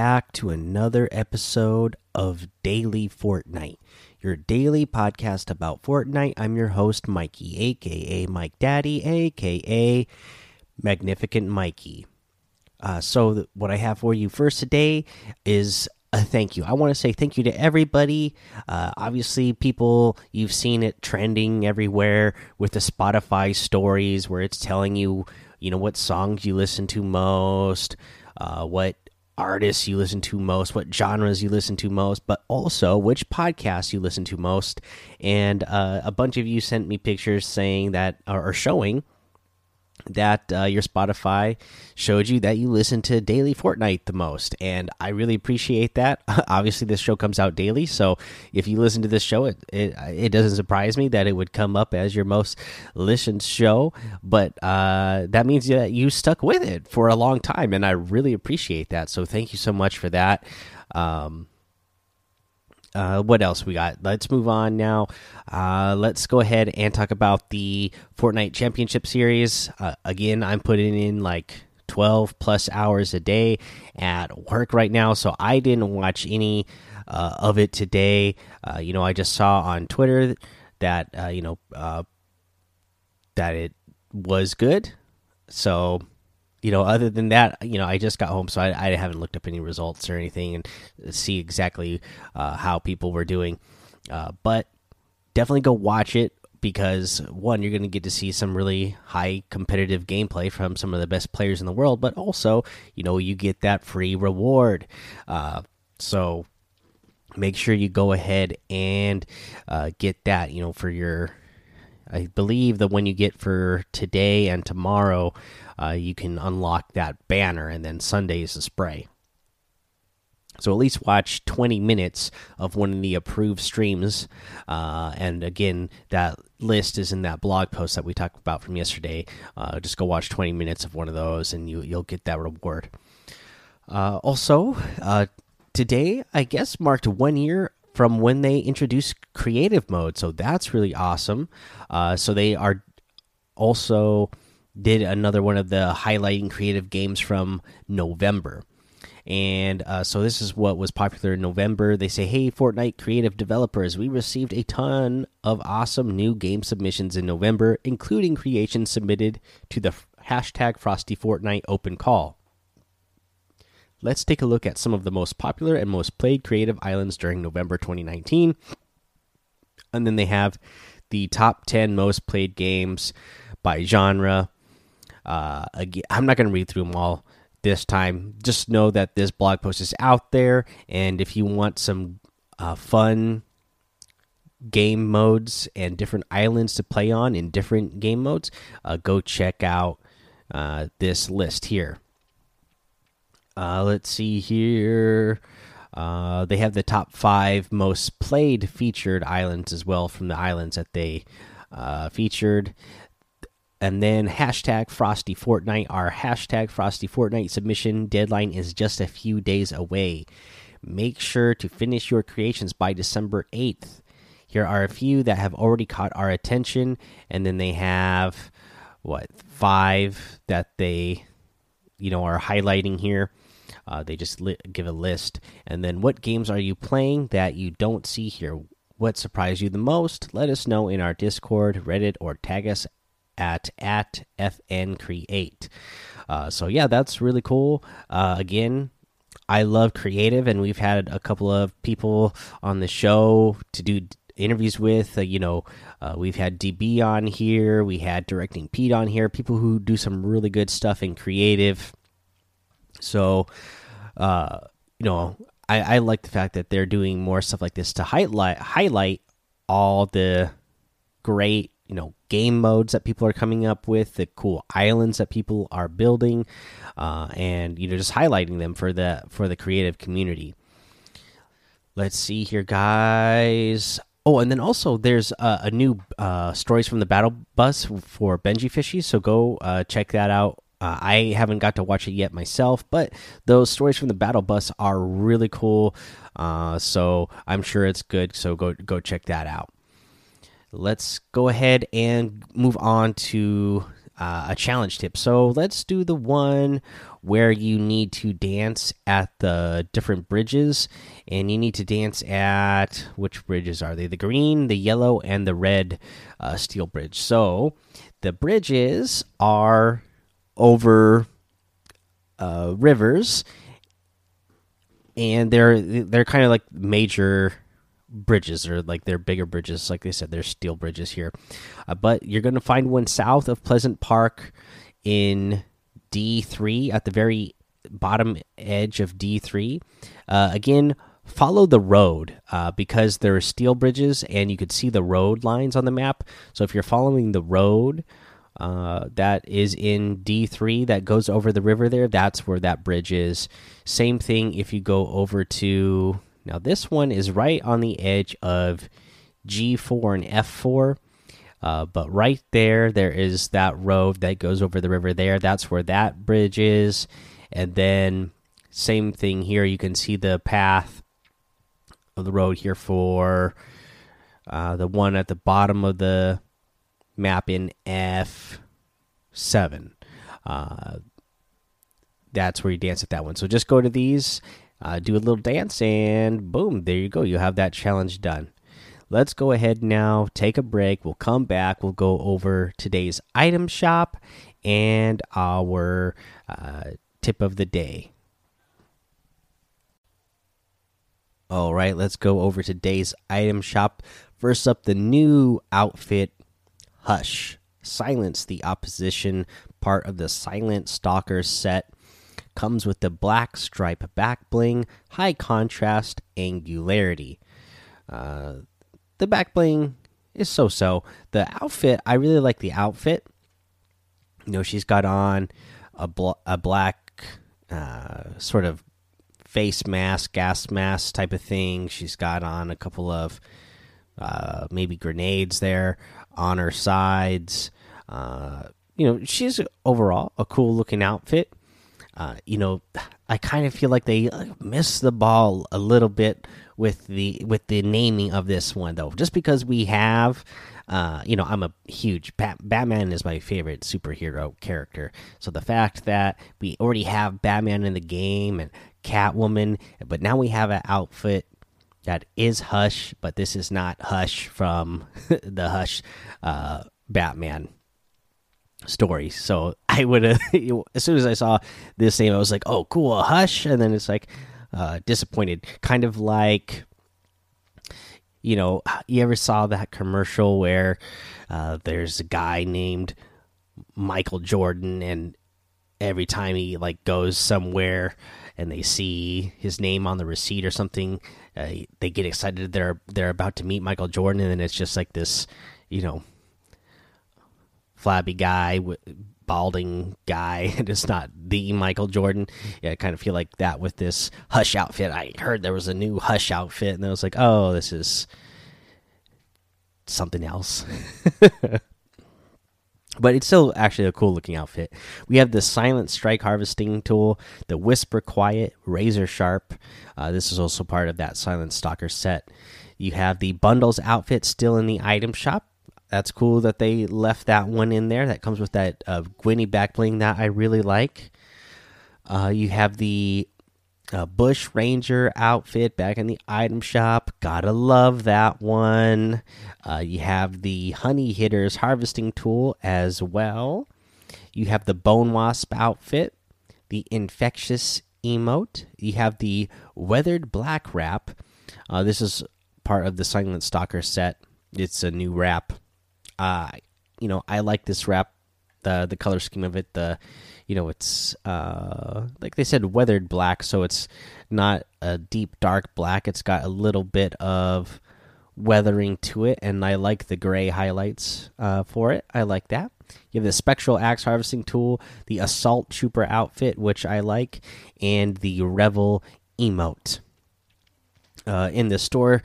back to another episode of Daily Fortnite, your daily podcast about Fortnite. I'm your host, Mikey, aka Mike Daddy, aka Magnificent Mikey. Uh, so, what I have for you first today is a thank you. I want to say thank you to everybody. Uh, obviously, people, you've seen it trending everywhere with the Spotify stories where it's telling you, you know, what songs you listen to most, uh, what artists you listen to most, what genres you listen to most, but also which podcasts you listen to most. And uh, a bunch of you sent me pictures saying that, or showing that uh, your Spotify showed you that you listen to Daily Fortnite the most, and I really appreciate that. Obviously, this show comes out daily, so if you listen to this show, it, it it doesn't surprise me that it would come up as your most listened show. But uh, that means that you stuck with it for a long time, and I really appreciate that. So thank you so much for that. Um, uh, what else we got? Let's move on now. Uh, let's go ahead and talk about the Fortnite Championship Series. Uh, again, I'm putting in like 12 plus hours a day at work right now, so I didn't watch any uh, of it today. Uh, you know, I just saw on Twitter that uh, you know that it was good. So you know, other than that, you know, I just got home, so I, I haven't looked up any results or anything and see exactly uh, how people were doing. Uh, but definitely go watch it because one, you're going to get to see some really high competitive gameplay from some of the best players in the world, but also, you know, you get that free reward. Uh, so make sure you go ahead and uh, get that, you know, for your. I believe the one you get for today and tomorrow uh, you can unlock that banner, and then Sunday is the spray. So at least watch 20 minutes of one of the approved streams. Uh, and again, that list is in that blog post that we talked about from yesterday. Uh, just go watch 20 minutes of one of those, and you you'll get that reward. Uh, also, uh, today I guess marked one year from when they introduced creative mode, so that's really awesome. Uh, so they are also did another one of the highlighting creative games from November. And uh, so this is what was popular in November. They say, "Hey, Fortnite creative developers, we received a ton of awesome new game submissions in November, including creations submitted to the hashtag Frosty Fortnite Open Call. Let's take a look at some of the most popular and most played creative islands during November 2019. And then they have the top 10 most played games by genre uh, again, I'm not going to read through them all this time. Just know that this blog post is out there, and if you want some uh, fun game modes and different islands to play on in different game modes, uh, go check out uh, this list here. Uh, let's see here. Uh, they have the top five most played featured islands as well from the islands that they uh, featured and then hashtag Frosty Fortnite. Our hashtag Frosty Fortnite submission deadline is just a few days away. Make sure to finish your creations by December 8th. Here are a few that have already caught our attention, and then they have what five that they, you know, are highlighting here. Uh, they just give a list, and then what games are you playing that you don't see here? What surprised you the most? Let us know in our Discord, Reddit, or tag us at at fn create. Uh, so yeah, that's really cool. Uh, again, I love creative, and we've had a couple of people on the show to do interviews with. Uh, you know, uh, we've had DB on here, we had directing Pete on here, people who do some really good stuff in creative. So, uh, you know, I, I like the fact that they're doing more stuff like this to highlight highlight all the great you know game modes that people are coming up with, the cool islands that people are building, uh, and you know just highlighting them for the for the creative community. Let's see here, guys. Oh, and then also there's a, a new uh, stories from the battle bus for Benji Fishy, so go uh, check that out. Uh, I haven't got to watch it yet myself, but those stories from the battle bus are really cool. Uh, so I'm sure it's good. So go go check that out let's go ahead and move on to uh, a challenge tip. So let's do the one where you need to dance at the different bridges, and you need to dance at which bridges are they? The green, the yellow, and the red uh, steel bridge. So the bridges are over uh, rivers, and they're they're kind of like major bridges or like they're bigger bridges like they said they're steel bridges here uh, but you're going to find one south of pleasant park in d3 at the very bottom edge of d3 uh, again follow the road uh, because there are steel bridges and you could see the road lines on the map so if you're following the road uh, that is in D3 that goes over the river there. That's where that bridge is. Same thing if you go over to now, this one is right on the edge of G4 and F4. Uh, but right there, there is that road that goes over the river there. That's where that bridge is. And then, same thing here. You can see the path of the road here for uh, the one at the bottom of the map in F7. Uh, that's where you dance at that one. So just go to these uh, do a little dance, and boom, there you go. You have that challenge done. Let's go ahead now, take a break. We'll come back. We'll go over today's item shop and our uh, tip of the day. All right, let's go over today's item shop. First up, the new outfit Hush. Silence the opposition, part of the Silent Stalker set comes with the black stripe back bling, high contrast, angularity. Uh, the back bling is so so. The outfit, I really like the outfit. You know, she's got on a, bl a black uh, sort of face mask, gas mask type of thing. She's got on a couple of uh, maybe grenades there on her sides. Uh, you know, she's overall a cool looking outfit. Uh, you know, I kind of feel like they uh, missed the ball a little bit with the with the naming of this one though. Just because we have, uh, you know, I'm a huge Bat Batman is my favorite superhero character. So the fact that we already have Batman in the game and Catwoman, but now we have an outfit that is Hush, but this is not Hush from the Hush uh, Batman story. So I would have, as soon as I saw this name, I was like, oh, cool, Hush. And then it's like, uh, disappointed. Kind of like, you know, you ever saw that commercial where uh, there's a guy named Michael Jordan, and every time he like goes somewhere and they see his name on the receipt or something, uh, they get excited. They're they're about to meet Michael Jordan, and then it's just like this, you know, flabby guy, balding guy, and it's not the Michael Jordan. Yeah, I kind of feel like that with this Hush outfit. I heard there was a new Hush outfit, and I was like, oh, this is something else. but it's still actually a cool looking outfit. We have the Silent Strike Harvesting Tool, the Whisper Quiet, Razor Sharp. Uh, this is also part of that Silent Stalker set. You have the bundles outfit still in the item shop that's cool that they left that one in there. That comes with that uh, Gwynny back bling that I really like. Uh, you have the uh, Bush Ranger outfit back in the item shop. Gotta love that one. Uh, you have the Honey Hitters harvesting tool as well. You have the Bone Wasp outfit, the Infectious emote. You have the Weathered Black wrap. Uh, this is part of the Silent Stalker set. It's a new wrap uh, you know, I like this wrap, the the color scheme of it. The, you know, it's uh, like they said, weathered black, so it's not a deep dark black. It's got a little bit of weathering to it, and I like the gray highlights uh, for it. I like that. You have the spectral axe harvesting tool, the assault trooper outfit, which I like, and the revel emote. Uh, in the store,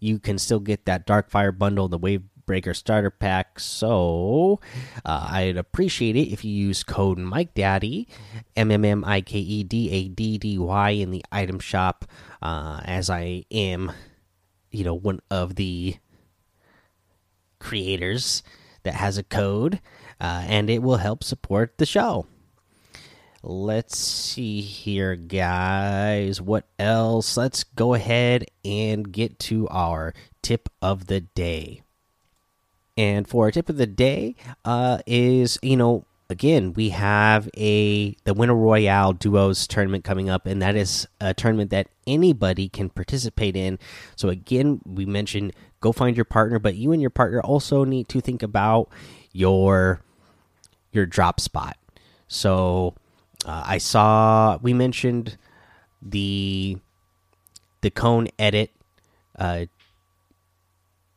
you can still get that dark fire bundle, the wave Breaker starter pack. So uh, I'd appreciate it if you use code Mike Daddy, M M M I K E D A D D Y in the item shop, uh, as I am, you know, one of the creators that has a code, uh, and it will help support the show. Let's see here, guys. What else? Let's go ahead and get to our tip of the day. And for our tip of the day, uh, is you know again we have a the winter royale duos tournament coming up and that is a tournament that anybody can participate in. So again we mentioned go find your partner but you and your partner also need to think about your your drop spot. So uh, i saw we mentioned the the cone edit uh,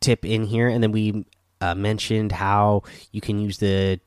tip in here and then we uh, mentioned how you can use the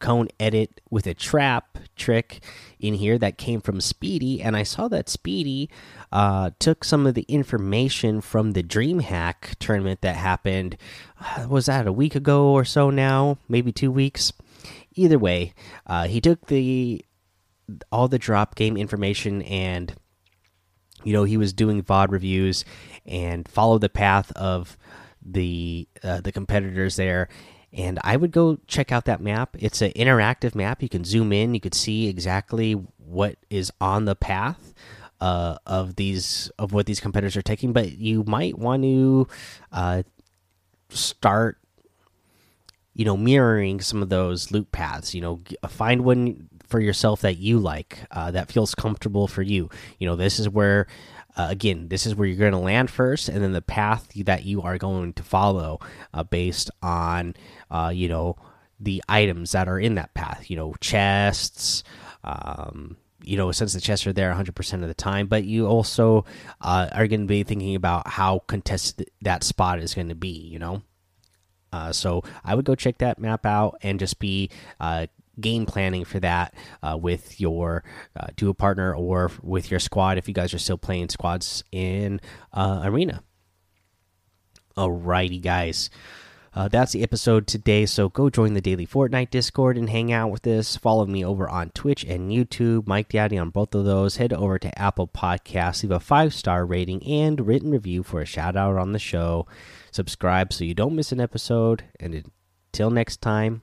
cone edit with a trap trick in here that came from Speedy, and I saw that Speedy uh, took some of the information from the DreamHack tournament that happened. Uh, was that a week ago or so now? Maybe two weeks. Either way, uh, he took the all the drop game information and you know he was doing VOD reviews and followed the path of the uh, the competitors there and I would go check out that map. It's an interactive map. You can zoom in. You could see exactly what is on the path uh, of these of what these competitors are taking. But you might want to uh, start, you know, mirroring some of those loot paths. You know, find one for yourself that you like, uh, that feels comfortable for you. You know, this is where uh, again, this is where you're going to land first, and then the path that you are going to follow uh, based on, uh, you know, the items that are in that path. You know, chests. Um, you know, since the chests are there 100% of the time, but you also uh, are going to be thinking about how contested that spot is going to be. You know. Uh, so I would go check that map out and just be uh, game planning for that uh, with your uh, duo partner or with your squad if you guys are still playing squads in uh, arena. Alrighty, guys. Uh, that's the episode today. So go join the daily Fortnite Discord and hang out with us. Follow me over on Twitch and YouTube, Mike Daddy on both of those. Head over to Apple Podcasts, leave a five star rating and written review for a shout out on the show. Subscribe so you don't miss an episode. And until next time,